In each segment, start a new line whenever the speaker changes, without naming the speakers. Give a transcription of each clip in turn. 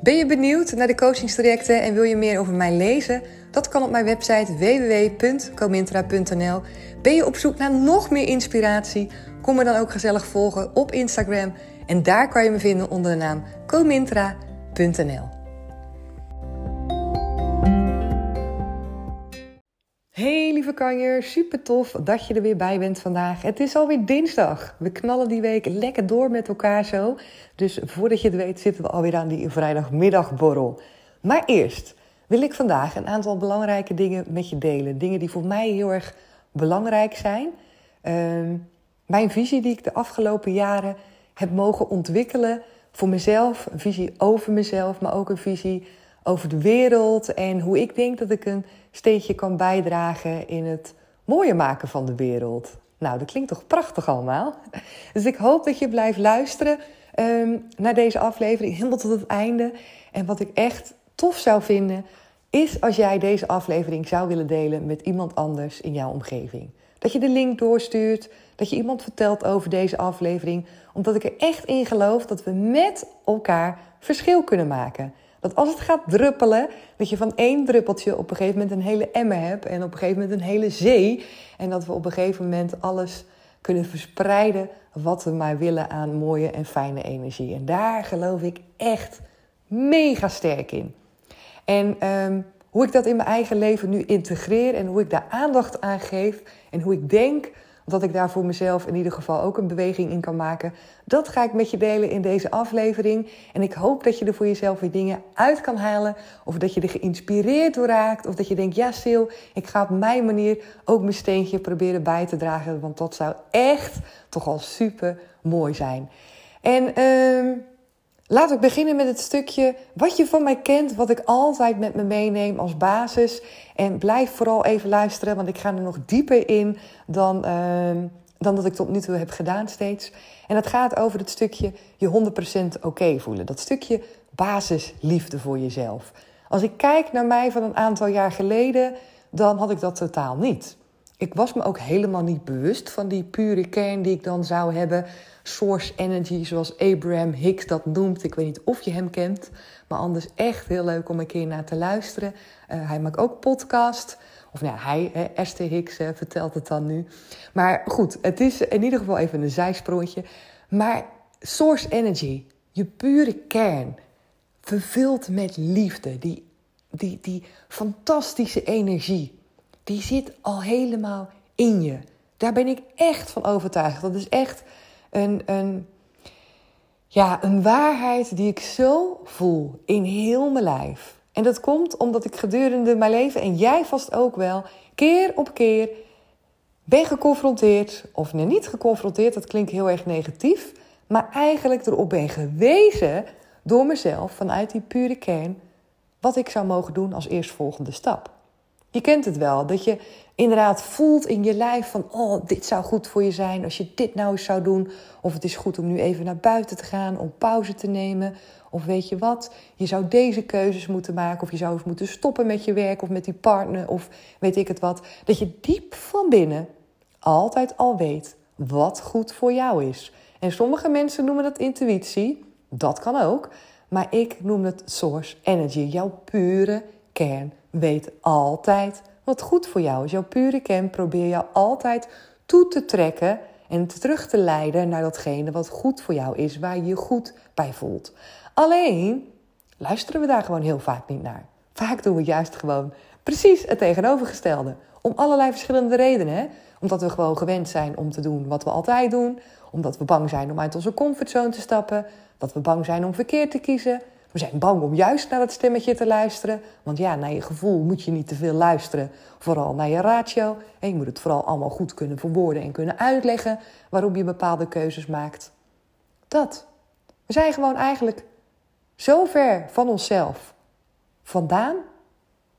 Ben je benieuwd naar de coachingstrajecten en wil je meer over mij lezen? Dat kan op mijn website www.comintra.nl. Ben je op zoek naar nog meer inspiratie? Kom me dan ook gezellig volgen op Instagram. En daar kan je me vinden onder de naam comintra.nl. Hey lieve kanjer, super tof dat je er weer bij bent vandaag. Het is alweer dinsdag. We knallen die week lekker door met elkaar zo. Dus voordat je het weet zitten we alweer aan die vrijdagmiddagborrel. Maar eerst wil ik vandaag een aantal belangrijke dingen met je delen. Dingen die voor mij heel erg belangrijk zijn. Uh, mijn visie die ik de afgelopen jaren heb mogen ontwikkelen voor mezelf. Een visie over mezelf, maar ook een visie over de wereld. En hoe ik denk dat ik een steentje kan bijdragen in het mooier maken van de wereld. Nou, dat klinkt toch prachtig allemaal? Dus ik hoop dat je blijft luisteren um, naar deze aflevering, helemaal tot het einde. En wat ik echt tof zou vinden, is als jij deze aflevering zou willen delen met iemand anders in jouw omgeving. Dat je de link doorstuurt, dat je iemand vertelt over deze aflevering, omdat ik er echt in geloof dat we met elkaar verschil kunnen maken. Dat als het gaat druppelen, dat je van één druppeltje op een gegeven moment een hele emmer hebt en op een gegeven moment een hele zee. En dat we op een gegeven moment alles kunnen verspreiden wat we maar willen aan mooie en fijne energie. En daar geloof ik echt mega sterk in. En um, hoe ik dat in mijn eigen leven nu integreer en hoe ik daar aandacht aan geef en hoe ik denk dat ik daar voor mezelf in ieder geval ook een beweging in kan maken. Dat ga ik met je delen in deze aflevering. En ik hoop dat je er voor jezelf weer dingen uit kan halen. Of dat je er geïnspireerd door raakt. Of dat je denkt, ja Sil, ik ga op mijn manier ook mijn steentje proberen bij te dragen. Want dat zou echt toch al super mooi zijn. En... Uh, Laat ik beginnen met het stukje wat je van mij kent, wat ik altijd met me meeneem als basis. En blijf vooral even luisteren, want ik ga er nog dieper in dan, uh, dan dat ik tot nu toe heb gedaan steeds. En dat gaat over het stukje je 100% oké voelen. Dat stukje basisliefde voor jezelf. Als ik kijk naar mij van een aantal jaar geleden, dan had ik dat totaal niet. Ik was me ook helemaal niet bewust van die pure kern die ik dan zou hebben source energy, zoals Abraham Hicks dat noemt. Ik weet niet of je hem kent, maar anders echt heel leuk om een keer naar te luisteren. Uh, hij maakt ook podcast. Of nou, hij, Esther Hicks, uh, vertelt het dan nu. Maar goed, het is in ieder geval even een zijsprongetje. Maar source energy, je pure kern, vervuld met liefde, die, die, die fantastische energie, die zit al helemaal in je. Daar ben ik echt van overtuigd. Dat is echt een, een, ja, een waarheid die ik zo voel in heel mijn lijf. En dat komt omdat ik gedurende mijn leven, en jij vast ook wel, keer op keer ben geconfronteerd, of niet geconfronteerd, dat klinkt heel erg negatief, maar eigenlijk erop ben gewezen door mezelf vanuit die pure kern wat ik zou mogen doen als eerstvolgende stap. Je kent het wel, dat je inderdaad voelt in je lijf van, oh, dit zou goed voor je zijn als je dit nou eens zou doen. Of het is goed om nu even naar buiten te gaan, om pauze te nemen. Of weet je wat, je zou deze keuzes moeten maken. Of je zou eens moeten stoppen met je werk of met die partner of weet ik het wat. Dat je diep van binnen altijd al weet wat goed voor jou is. En sommige mensen noemen dat intuïtie, dat kan ook. Maar ik noem het source energy, jouw pure kern weet altijd wat goed voor jou is. Jouw pure kern probeer jou altijd toe te trekken en terug te leiden naar datgene wat goed voor jou is, waar je je goed bij voelt. Alleen luisteren we daar gewoon heel vaak niet naar. Vaak doen we juist gewoon Precies het tegenovergestelde. Om allerlei verschillende redenen. Hè? Omdat we gewoon gewend zijn om te doen wat we altijd doen. Omdat we bang zijn om uit onze comfortzone te stappen. Dat we bang zijn om verkeerd te kiezen. We zijn bang om juist naar dat stemmetje te luisteren. Want ja, naar je gevoel moet je niet te veel luisteren. Vooral naar je ratio. En je moet het vooral allemaal goed kunnen verwoorden en kunnen uitleggen waarom je bepaalde keuzes maakt. Dat. We zijn gewoon eigenlijk zo ver van onszelf vandaan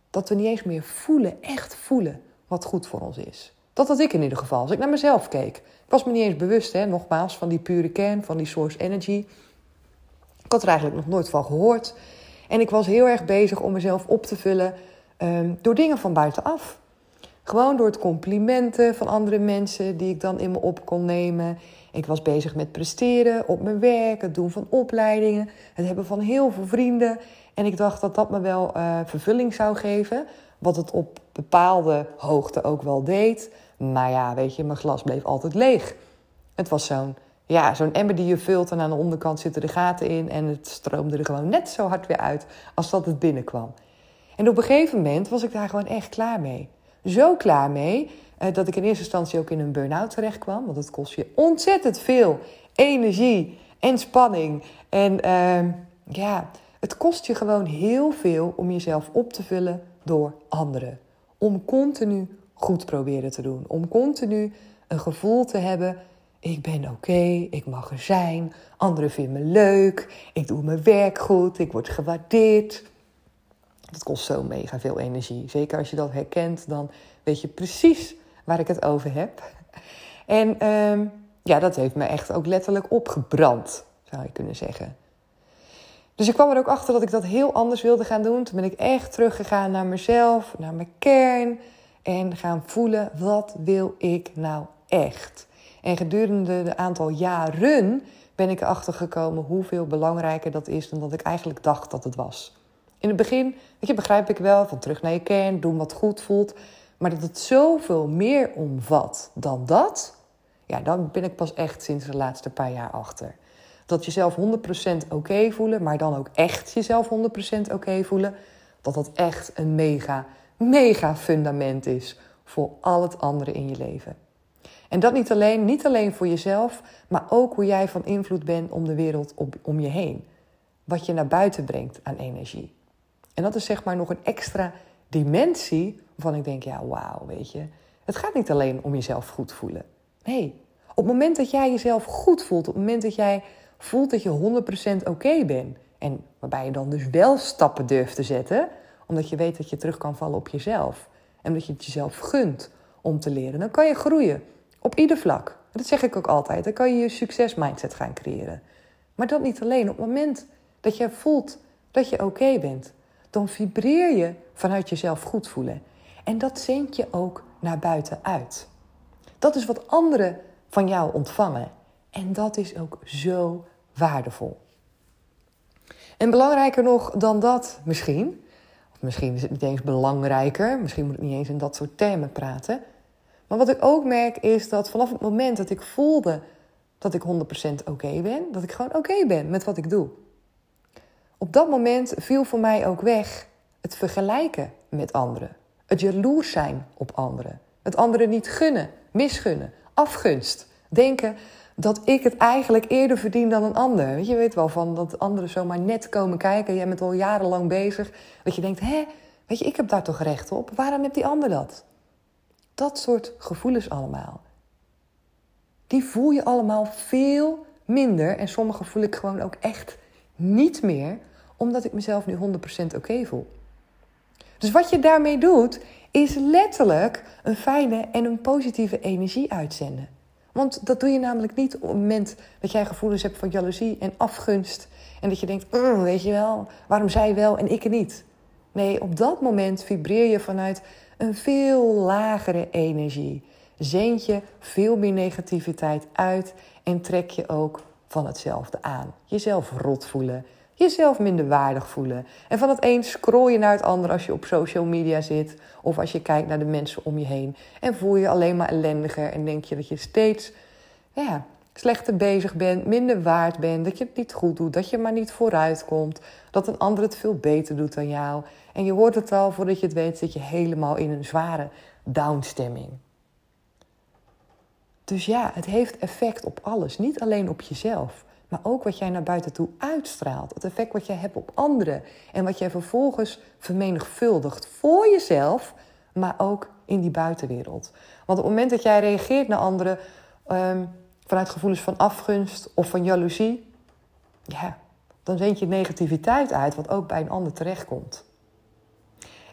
dat we niet eens meer voelen, echt voelen, wat goed voor ons is. Dat had ik in ieder geval. Als ik naar mezelf keek. Ik was me niet eens bewust, hè, nogmaals, van die pure kern, van die source energy. Ik had er eigenlijk nog nooit van gehoord. En ik was heel erg bezig om mezelf op te vullen um, door dingen van buitenaf. Gewoon door het complimenten van andere mensen die ik dan in me op kon nemen. Ik was bezig met presteren op mijn werk, het doen van opleidingen, het hebben van heel veel vrienden. En ik dacht dat dat me wel uh, vervulling zou geven. Wat het op bepaalde hoogte ook wel deed. Maar ja, weet je, mijn glas bleef altijd leeg. Het was zo'n ja, zo'n emmer die je vult en aan de onderkant zitten de gaten in. En het stroomde er gewoon net zo hard weer uit als dat het binnenkwam. En op een gegeven moment was ik daar gewoon echt klaar mee. Zo klaar mee eh, dat ik in eerste instantie ook in een burn-out terecht kwam. Want het kost je ontzettend veel energie en spanning. En uh, ja, het kost je gewoon heel veel om jezelf op te vullen door anderen. Om continu goed proberen te doen. Om continu een gevoel te hebben ik ben oké, ik mag er zijn, anderen vinden me leuk, ik doe mijn werk goed, ik word gewaardeerd. Dat kost zo mega veel energie. Zeker als je dat herkent, dan weet je precies waar ik het over heb. En ehm, ja, dat heeft me echt ook letterlijk opgebrand, zou je kunnen zeggen. Dus ik kwam er ook achter dat ik dat heel anders wilde gaan doen. Toen ben ik echt teruggegaan naar mezelf, naar mijn kern. En gaan voelen, wat wil ik nou echt? En gedurende de aantal jaren ben ik erachter gekomen hoeveel belangrijker dat is dan dat ik eigenlijk dacht dat het was. In het begin, weet je, begrijp ik wel, van terug naar je kern, doen wat goed voelt. Maar dat het zoveel meer omvat dan dat, ja, dan ben ik pas echt sinds de laatste paar jaar achter. Dat jezelf 100% oké voelen, maar dan ook echt jezelf 100% oké voelen, dat dat echt een mega, mega fundament is voor al het andere in je leven. En dat niet alleen, niet alleen voor jezelf, maar ook hoe jij van invloed bent om de wereld om je heen. Wat je naar buiten brengt aan energie. En dat is zeg maar nog een extra dimensie waarvan ik denk, ja, wauw, weet je. Het gaat niet alleen om jezelf goed voelen. Nee, op het moment dat jij jezelf goed voelt, op het moment dat jij voelt dat je 100% oké bent, en waarbij je dan dus wel stappen durft te zetten, omdat je weet dat je terug kan vallen op jezelf. En dat je het jezelf gunt om te leren, dan kan je groeien. Op ieder vlak. Dat zeg ik ook altijd. Dan kan je je succesmindset gaan creëren. Maar dat niet alleen. Op het moment dat je voelt dat je oké bent, dan vibreer je vanuit jezelf goed voelen. En dat zendt je ook naar buiten uit. Dat is wat anderen van jou ontvangen. En dat is ook zo waardevol. En belangrijker nog dan dat misschien, misschien is het niet eens belangrijker, misschien moet ik niet eens in dat soort termen praten. Maar wat ik ook merk is dat vanaf het moment dat ik voelde dat ik 100% oké ben, dat ik gewoon oké ben met wat ik doe. Op dat moment viel voor mij ook weg het vergelijken met anderen. Het jaloers zijn op anderen. Het anderen niet gunnen, misgunnen, afgunst. Denken dat ik het eigenlijk eerder verdien dan een ander. Weet je weet wel van dat anderen zomaar net komen kijken. Jij bent al jarenlang bezig. Dat je denkt, hè, weet je, ik heb daar toch recht op. Waarom heeft die ander dat? Dat soort gevoelens allemaal. Die voel je allemaal veel minder. En sommige voel ik gewoon ook echt niet meer, omdat ik mezelf nu 100% oké voel. Dus wat je daarmee doet, is letterlijk een fijne en een positieve energie uitzenden. Want dat doe je namelijk niet op het moment dat jij gevoelens hebt van jaloezie en afgunst. En dat je denkt, mm, weet je wel, waarom zij wel en ik niet? Nee, op dat moment vibreer je vanuit een veel lagere energie. Zend je veel meer negativiteit uit en trek je ook van hetzelfde aan. Jezelf rot voelen, jezelf minder waardig voelen. En van het een scroll je naar het ander als je op social media zit of als je kijkt naar de mensen om je heen. En voel je alleen maar ellendiger en denk je dat je steeds ja, slechter bezig bent, minder waard bent, dat je het niet goed doet, dat je maar niet vooruit komt, dat een ander het veel beter doet dan jou. En je hoort het al, voordat je het weet, zit je helemaal in een zware downstemming. Dus ja, het heeft effect op alles. Niet alleen op jezelf, maar ook wat jij naar buiten toe uitstraalt. Het effect wat jij hebt op anderen. En wat jij vervolgens vermenigvuldigt voor jezelf, maar ook in die buitenwereld. Want op het moment dat jij reageert naar anderen ehm, vanuit gevoelens van afgunst of van jaloezie, ja, dan zend je negativiteit uit, wat ook bij een ander terechtkomt.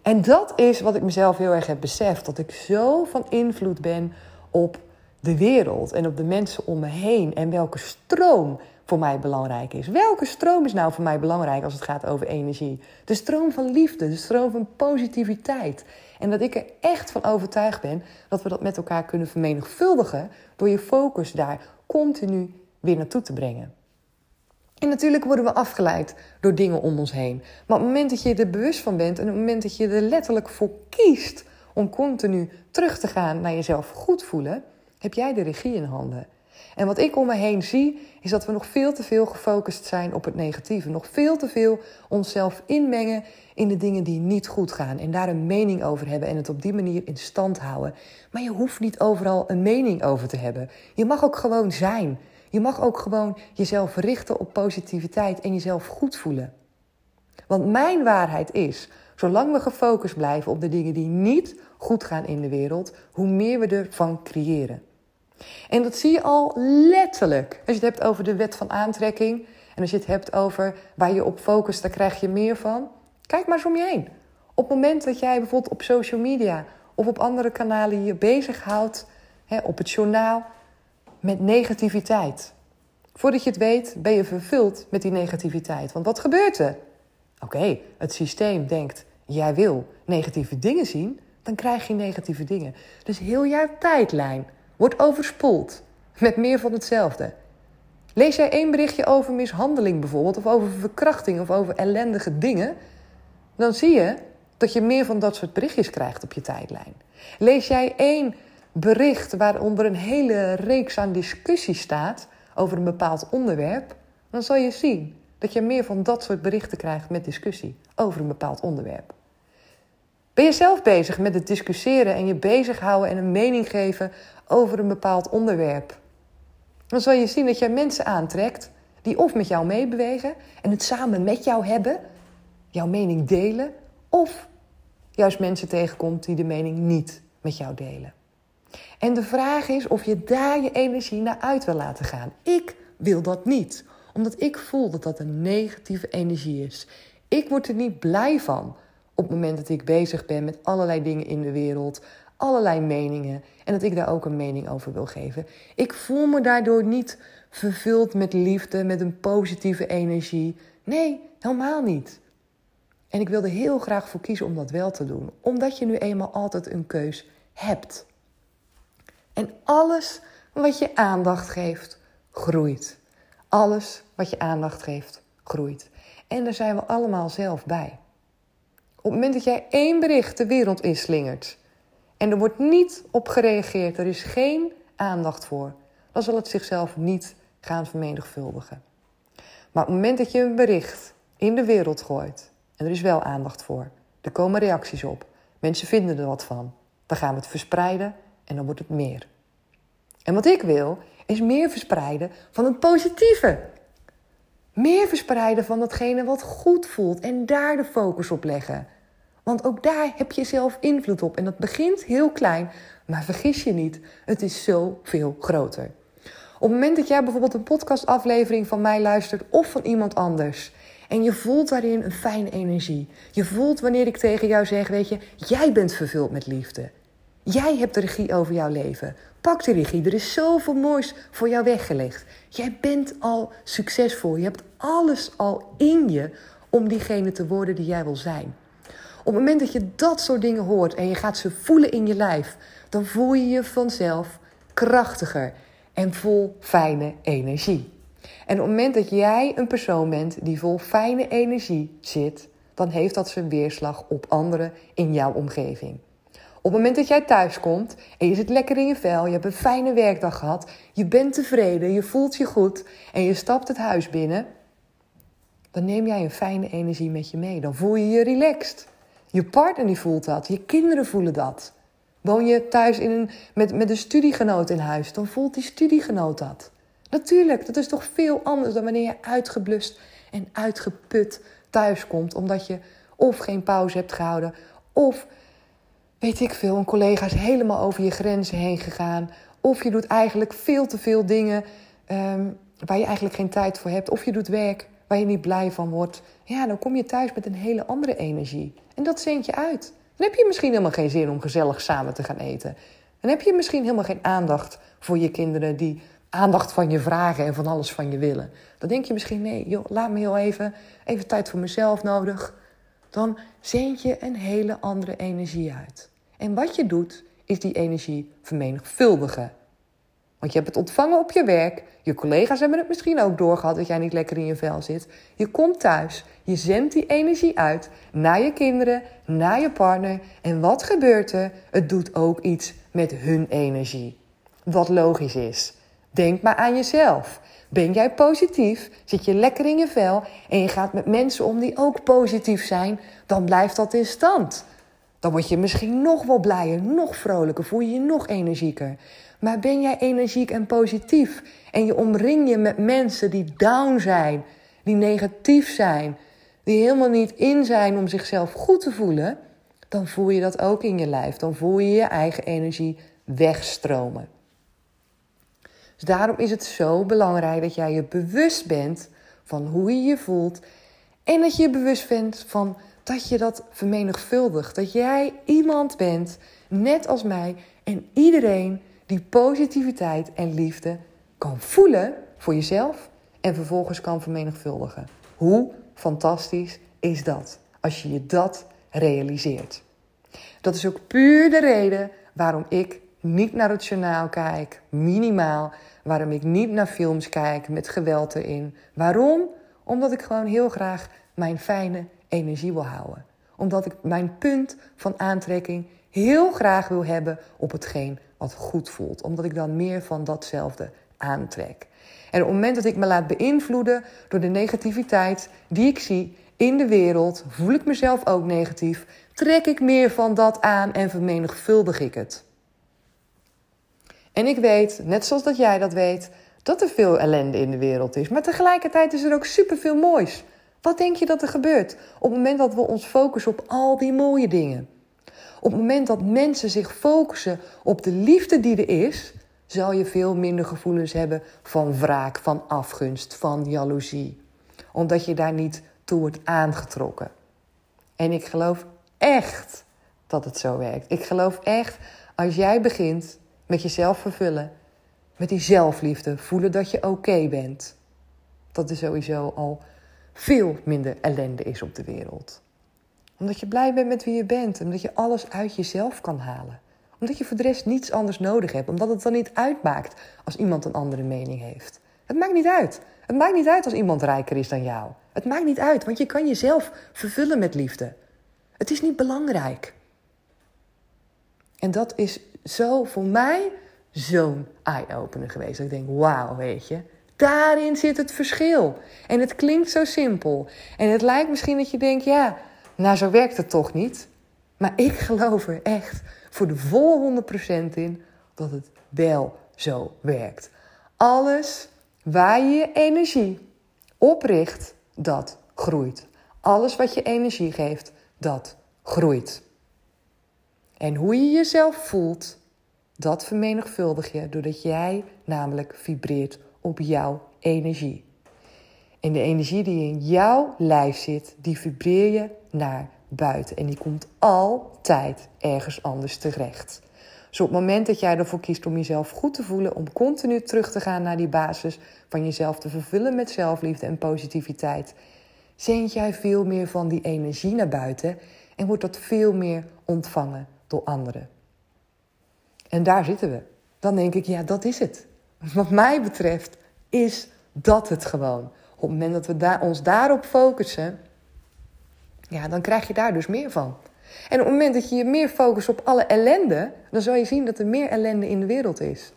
En dat is wat ik mezelf heel erg heb beseft: dat ik zo van invloed ben op de wereld en op de mensen om me heen en welke stroom voor mij belangrijk is. Welke stroom is nou voor mij belangrijk als het gaat over energie? De stroom van liefde, de stroom van positiviteit. En dat ik er echt van overtuigd ben dat we dat met elkaar kunnen vermenigvuldigen door je focus daar continu weer naartoe te brengen. En natuurlijk worden we afgeleid door dingen om ons heen. Maar op het moment dat je er bewust van bent en op het moment dat je er letterlijk voor kiest om continu terug te gaan naar jezelf goed voelen, heb jij de regie in handen. En wat ik om me heen zie, is dat we nog veel te veel gefocust zijn op het negatieve. Nog veel te veel onszelf inmengen in de dingen die niet goed gaan. En daar een mening over hebben en het op die manier in stand houden. Maar je hoeft niet overal een mening over te hebben. Je mag ook gewoon zijn. Je mag ook gewoon jezelf richten op positiviteit en jezelf goed voelen. Want mijn waarheid is, zolang we gefocust blijven op de dingen die niet goed gaan in de wereld, hoe meer we ervan creëren. En dat zie je al letterlijk. Als je het hebt over de wet van aantrekking en als je het hebt over waar je op focust, daar krijg je meer van. Kijk maar eens om je heen. Op het moment dat jij bijvoorbeeld op social media of op andere kanalen je bezighoudt, op het journaal, met negativiteit. Voordat je het weet, ben je vervuld met die negativiteit. Want wat gebeurt er? Oké, het systeem denkt, jij wil negatieve dingen zien, dan krijg je negatieve dingen. Dus heel jouw tijdlijn wordt overspoeld met meer van hetzelfde. Lees jij één berichtje over mishandeling bijvoorbeeld, of over verkrachting of over ellendige dingen, dan zie je dat je meer van dat soort berichtjes krijgt op je tijdlijn. Lees jij één bericht waaronder een hele reeks aan discussie staat over een bepaald onderwerp, dan zal je zien dat je meer van dat soort berichten krijgt met discussie over een bepaald onderwerp. Ben je zelf bezig met het discussiëren en je bezighouden en een mening geven over een bepaald onderwerp? Dan zal je zien dat jij mensen aantrekt die of met jou meebewegen en het samen met jou hebben, jouw mening delen, of juist mensen tegenkomt die de mening niet met jou delen. En de vraag is of je daar je energie naar uit wil laten gaan. Ik wil dat niet, omdat ik voel dat dat een negatieve energie is. Ik word er niet blij van op het moment dat ik bezig ben met allerlei dingen in de wereld, allerlei meningen en dat ik daar ook een mening over wil geven. Ik voel me daardoor niet vervuld met liefde, met een positieve energie. Nee, helemaal niet. En ik wilde heel graag voor kiezen om dat wel te doen, omdat je nu eenmaal altijd een keus hebt. En alles wat je aandacht geeft, groeit. Alles wat je aandacht geeft, groeit. En daar zijn we allemaal zelf bij. Op het moment dat jij één bericht de wereld inslingert en er wordt niet op gereageerd, er is geen aandacht voor, dan zal het zichzelf niet gaan vermenigvuldigen. Maar op het moment dat je een bericht in de wereld gooit en er is wel aandacht voor, er komen reacties op, mensen vinden er wat van, dan gaan we het verspreiden en dan wordt het meer. En wat ik wil, is meer verspreiden van het positieve. Meer verspreiden van datgene wat goed voelt en daar de focus op leggen. Want ook daar heb je zelf invloed op. En dat begint heel klein, maar vergis je niet, het is zoveel groter. Op het moment dat jij bijvoorbeeld een podcastaflevering van mij luistert of van iemand anders. En je voelt daarin een fijne energie. Je voelt wanneer ik tegen jou zeg, weet je, jij bent vervuld met liefde. Jij hebt de regie over jouw leven. Pak de regie. Er is zoveel moois voor jou weggelegd. Jij bent al succesvol. Je hebt alles al in je om diegene te worden die jij wil zijn. Op het moment dat je dat soort dingen hoort en je gaat ze voelen in je lijf, dan voel je je vanzelf krachtiger en vol fijne energie. En op het moment dat jij een persoon bent die vol fijne energie zit, dan heeft dat zijn weerslag op anderen in jouw omgeving. Op het moment dat jij thuis komt en je zit lekker in je vel, je hebt een fijne werkdag gehad, je bent tevreden, je voelt je goed en je stapt het huis binnen, dan neem jij een fijne energie met je mee. Dan voel je je relaxed. Je partner die voelt dat, je kinderen voelen dat. Woon je thuis in een, met, met een studiegenoot in huis, dan voelt die studiegenoot dat. Natuurlijk, dat is toch veel anders dan wanneer je uitgeblust en uitgeput thuis komt, omdat je of geen pauze hebt gehouden, of weet ik veel, een collega is helemaal over je grenzen heen gegaan, of je doet eigenlijk veel te veel dingen ehm, waar je eigenlijk geen tijd voor hebt, of je doet werk waar je niet blij van wordt. Ja, dan kom je thuis met een hele andere energie. En dat zendt je uit. Dan heb je misschien helemaal geen zin om gezellig samen te gaan eten. Dan heb je misschien helemaal geen aandacht voor je kinderen die aandacht van je vragen en van alles van je willen. Dan denk je misschien, nee, joh, laat me heel even, even tijd voor mezelf nodig. Dan zend je een hele andere energie uit. En wat je doet, is die energie vermenigvuldigen. Want je hebt het ontvangen op je werk. Je collega's hebben het misschien ook doorgehad dat jij niet lekker in je vel zit. Je komt thuis. Je zendt die energie uit naar je kinderen, naar je partner. En wat gebeurt er? Het doet ook iets met hun energie. Wat logisch is. Denk maar aan jezelf. Ben jij positief? Zit je lekker in je vel en je gaat met mensen om die ook positief zijn? Dan blijft dat in stand. Dan word je misschien nog wel blijer, nog vrolijker, voel je je nog energieker. Maar ben jij energiek en positief en je omring je met mensen die down zijn, die negatief zijn, die helemaal niet in zijn om zichzelf goed te voelen, dan voel je dat ook in je lijf. Dan voel je je eigen energie wegstromen. Dus daarom is het zo belangrijk dat jij je bewust bent van hoe je je voelt en dat je je bewust bent van dat je dat vermenigvuldigt. Dat jij iemand bent, net als mij en iedereen die positiviteit en liefde kan voelen voor jezelf en vervolgens kan vermenigvuldigen. Hoe fantastisch is dat als je je dat realiseert? Dat is ook puur de reden waarom ik niet naar het journaal kijk, minimaal. Waarom ik niet naar films kijk met geweld erin. Waarom? Omdat ik gewoon heel graag mijn fijne energie wil houden. Omdat ik mijn punt van aantrekking heel graag wil hebben op hetgeen wat goed voelt. Omdat ik dan meer van datzelfde aantrek. En op het moment dat ik me laat beïnvloeden door de negativiteit die ik zie in de wereld, voel ik mezelf ook negatief, trek ik meer van dat aan en vermenigvuldig ik het. En ik weet, net zoals dat jij dat weet, dat er veel ellende in de wereld is. Maar tegelijkertijd is er ook superveel moois. Wat denk je dat er gebeurt op het moment dat we ons focussen op al die mooie dingen? Op het moment dat mensen zich focussen op de liefde die er is, zal je veel minder gevoelens hebben van wraak, van afgunst, van jaloezie. Omdat je daar niet toe wordt aangetrokken. En ik geloof echt dat het zo werkt. Ik geloof echt, als jij begint met jezelf vervullen, met die zelfliefde, voelen dat je oké bent, dat er sowieso al veel minder ellende is op de wereld. Omdat je blij bent met wie je bent, omdat je alles uit jezelf kan halen. Omdat je voor de rest niets anders nodig hebt, omdat het dan niet uitmaakt als iemand een andere mening heeft. Het maakt niet uit. Het maakt niet uit als iemand rijker is dan jou. Het maakt niet uit, want je kan jezelf vervullen met liefde. Het is niet belangrijk. En dat is zo voor mij zo'n eye-opener geweest. Dat ik denk, wauw, weet je. Daarin zit het verschil. En het klinkt zo simpel. En het lijkt misschien dat je denkt, ja, nou zo werkt het toch niet. Maar ik geloof er echt voor de volle 100% in dat het wel zo werkt. Alles waar je je energie opricht, dat groeit. Alles wat je energie geeft, dat groeit. En hoe je jezelf voelt, dat vermenigvuldig je doordat jij namelijk vibreert op jouw energie. En de energie die in jouw lijf zit, die vibreer je naar buiten. En die komt altijd ergens anders terecht. Dus op het moment dat jij ervoor kiest om jezelf goed te voelen, om continu terug te gaan naar die basis van jezelf te vervullen met zelfliefde en positiviteit, zend jij veel meer van die energie naar buiten en wordt dat veel meer ontvangen door anderen. En daar zitten we. Dan denk ik, ja, dat is het. Wat mij betreft is dat het gewoon. Op het moment dat we daar, ons daarop focussen, ja, dan krijg je daar dus meer van. En op het moment dat je je meer focust op alle ellende, dan zal je zien dat er meer ellende in de wereld is.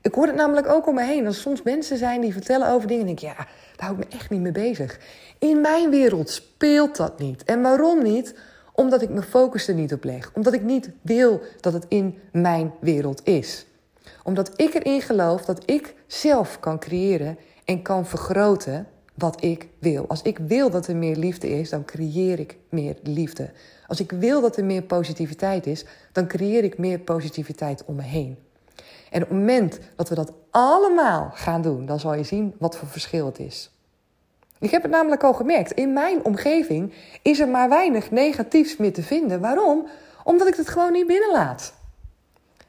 Ik hoor het namelijk ook om me heen. Als soms mensen zijn die vertellen over dingen, denk ik, ja, daar hou ik me echt niet mee bezig. In mijn wereld speelt dat niet. En waarom niet? Omdat ik mijn focus er niet op leg. Omdat ik niet wil dat het in mijn wereld is. Omdat ik erin geloof dat ik zelf kan creëren en kan vergroten wat ik wil. Als ik wil dat er meer liefde is, dan creëer ik meer liefde. Als ik wil dat er meer positiviteit is, dan creëer ik meer positiviteit om me heen. En op het moment dat we dat allemaal gaan doen, dan zal je zien wat voor verschil het is. Ik heb het namelijk al gemerkt. In mijn omgeving is er maar weinig negatiefs meer te vinden. Waarom? Omdat ik het gewoon niet binnenlaat.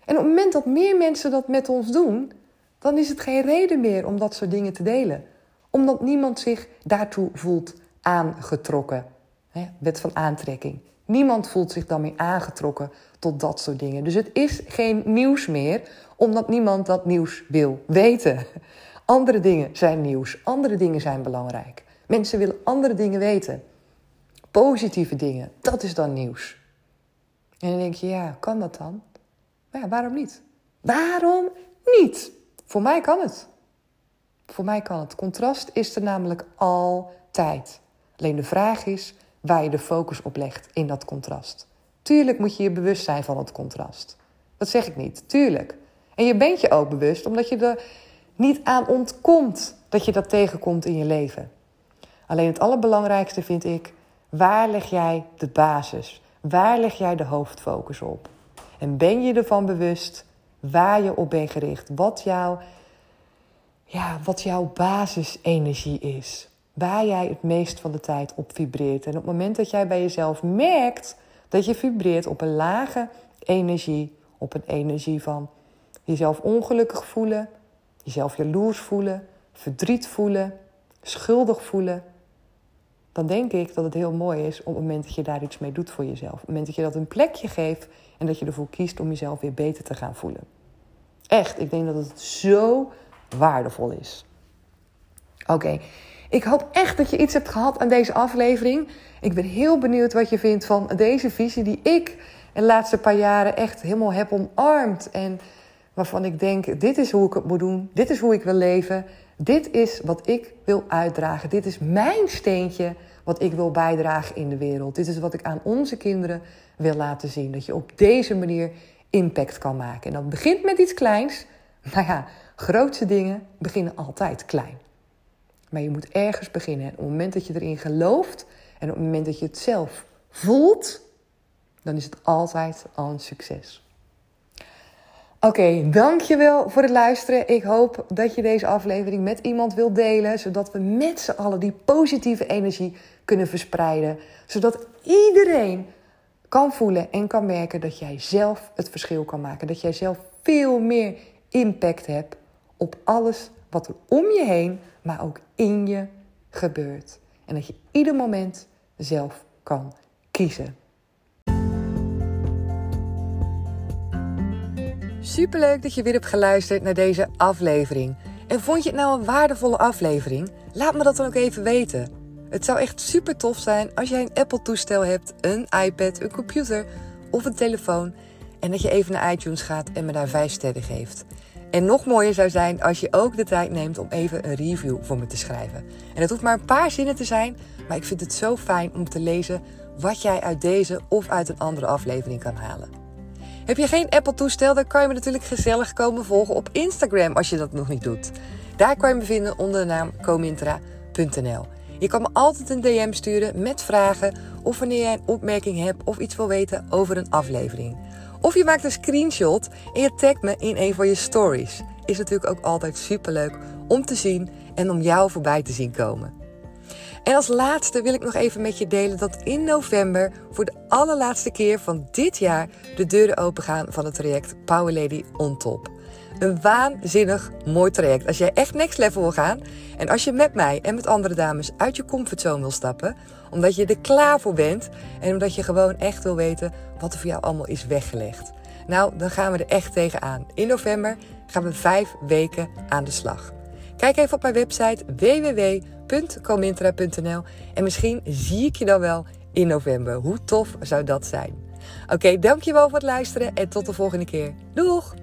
En op het moment dat meer mensen dat met ons doen, dan is het geen reden meer om dat soort dingen te delen. Omdat niemand zich daartoe voelt aangetrokken. wet van aantrekking. Niemand voelt zich dan meer aangetrokken tot dat soort dingen. Dus het is geen nieuws meer, omdat niemand dat nieuws wil weten. Andere dingen zijn nieuws, andere dingen zijn belangrijk. Mensen willen andere dingen weten. Positieve dingen, dat is dan nieuws. En dan denk je, ja, kan dat dan? Maar ja, waarom niet? Waarom niet? Voor mij kan het. Voor mij kan het. Contrast is er namelijk altijd. Alleen de vraag is waar je de focus op legt in dat contrast. Tuurlijk moet je je bewust zijn van het contrast. Dat zeg ik niet, tuurlijk. En je bent je ook bewust omdat je er niet aan ontkomt dat je dat tegenkomt in je leven. Alleen het allerbelangrijkste vind ik, waar leg jij de basis? Waar leg jij de hoofdfocus op? En ben je ervan bewust waar je op bent gericht? Wat, jouw, ja, wat jouw basisenergie is? Waar jij het meest van de tijd op vibreert. En op het moment dat jij bij jezelf merkt dat je vibreert op een lage energie, op een energie van jezelf ongelukkig voelen, jezelf jaloers voelen, verdriet voelen, schuldig voelen, dan denk ik dat het heel mooi is op het moment dat je daar iets mee doet voor jezelf. Op het moment dat je dat een plekje geeft en dat je ervoor kiest om jezelf weer beter te gaan voelen. Echt, ik denk dat het zo waardevol is. Oké, ik hoop echt dat je iets hebt gehad aan deze aflevering. Ik ben heel benieuwd wat je vindt van deze visie die ik de laatste paar jaren echt helemaal heb omarmd. En waarvan ik denk, dit is hoe ik het moet doen, dit is hoe ik wil leven, dit is wat ik wil uitdragen, dit is mijn steentje wat ik wil bijdragen in de wereld. Dit is wat ik aan onze kinderen wil laten zien, dat je op deze manier impact kan maken. En dat begint met iets kleins, maar ja, grootste dingen beginnen altijd klein. Maar je moet ergens beginnen. En op het moment dat je erin gelooft en op het moment dat je het zelf voelt, dan is het altijd al een succes. Oké, dankjewel voor het luisteren. Ik hoop dat je deze aflevering met iemand wilt delen, zodat we met z'n allen die positieve energie kunnen verspreiden. Zodat iedereen kan voelen en kan merken dat jij zelf het verschil kan maken. Dat jij zelf veel meer impact hebt op alles wat er om je heen, maar ook in je gebeurt. En dat je ieder moment zelf kan kiezen. Superleuk dat je weer hebt geluisterd naar deze aflevering. En vond je het nou een waardevolle aflevering? Laat me dat dan ook even weten. Het zou echt super tof zijn als jij een Apple-toestel hebt, een iPad, een computer of een telefoon. En dat je even naar iTunes gaat en me daar 5 sterren geeft. En nog mooier zou zijn als je ook de tijd neemt om even een review voor me te schrijven. En het hoeft maar een paar zinnen te zijn, maar ik vind het zo fijn om te lezen wat jij uit deze of uit een andere aflevering kan halen. Heb je geen Apple-toestel, dan kan je me natuurlijk gezellig komen volgen op Instagram als je dat nog niet doet. Daar kan je me vinden onder de naam comintra.nl. Je kan me altijd een DM sturen met vragen of wanneer jij een opmerking hebt of iets wil weten over een aflevering. Of je maakt een screenshot en je tagt me in een van je stories. Is natuurlijk ook altijd superleuk om te zien en om jou voorbij te zien komen. En als laatste wil ik nog even met je delen dat in november voor de allerlaatste keer van dit jaar de deuren opengaan van het traject Power Lady on Top. Een waanzinnig mooi traject. Als jij echt next level wil gaan en als je met mij en met andere dames uit je comfortzone wil stappen, omdat je er klaar voor bent en omdat je gewoon echt wil weten wat er voor jou allemaal is weggelegd. Nou, dan gaan we er echt tegenaan. In november gaan we vijf weken aan de slag. Kijk even op mijn website www.comintra.nl en misschien zie ik je dan wel in november. Hoe tof zou dat zijn? Oké, dankjewel voor het luisteren en tot de volgende keer. Doeg!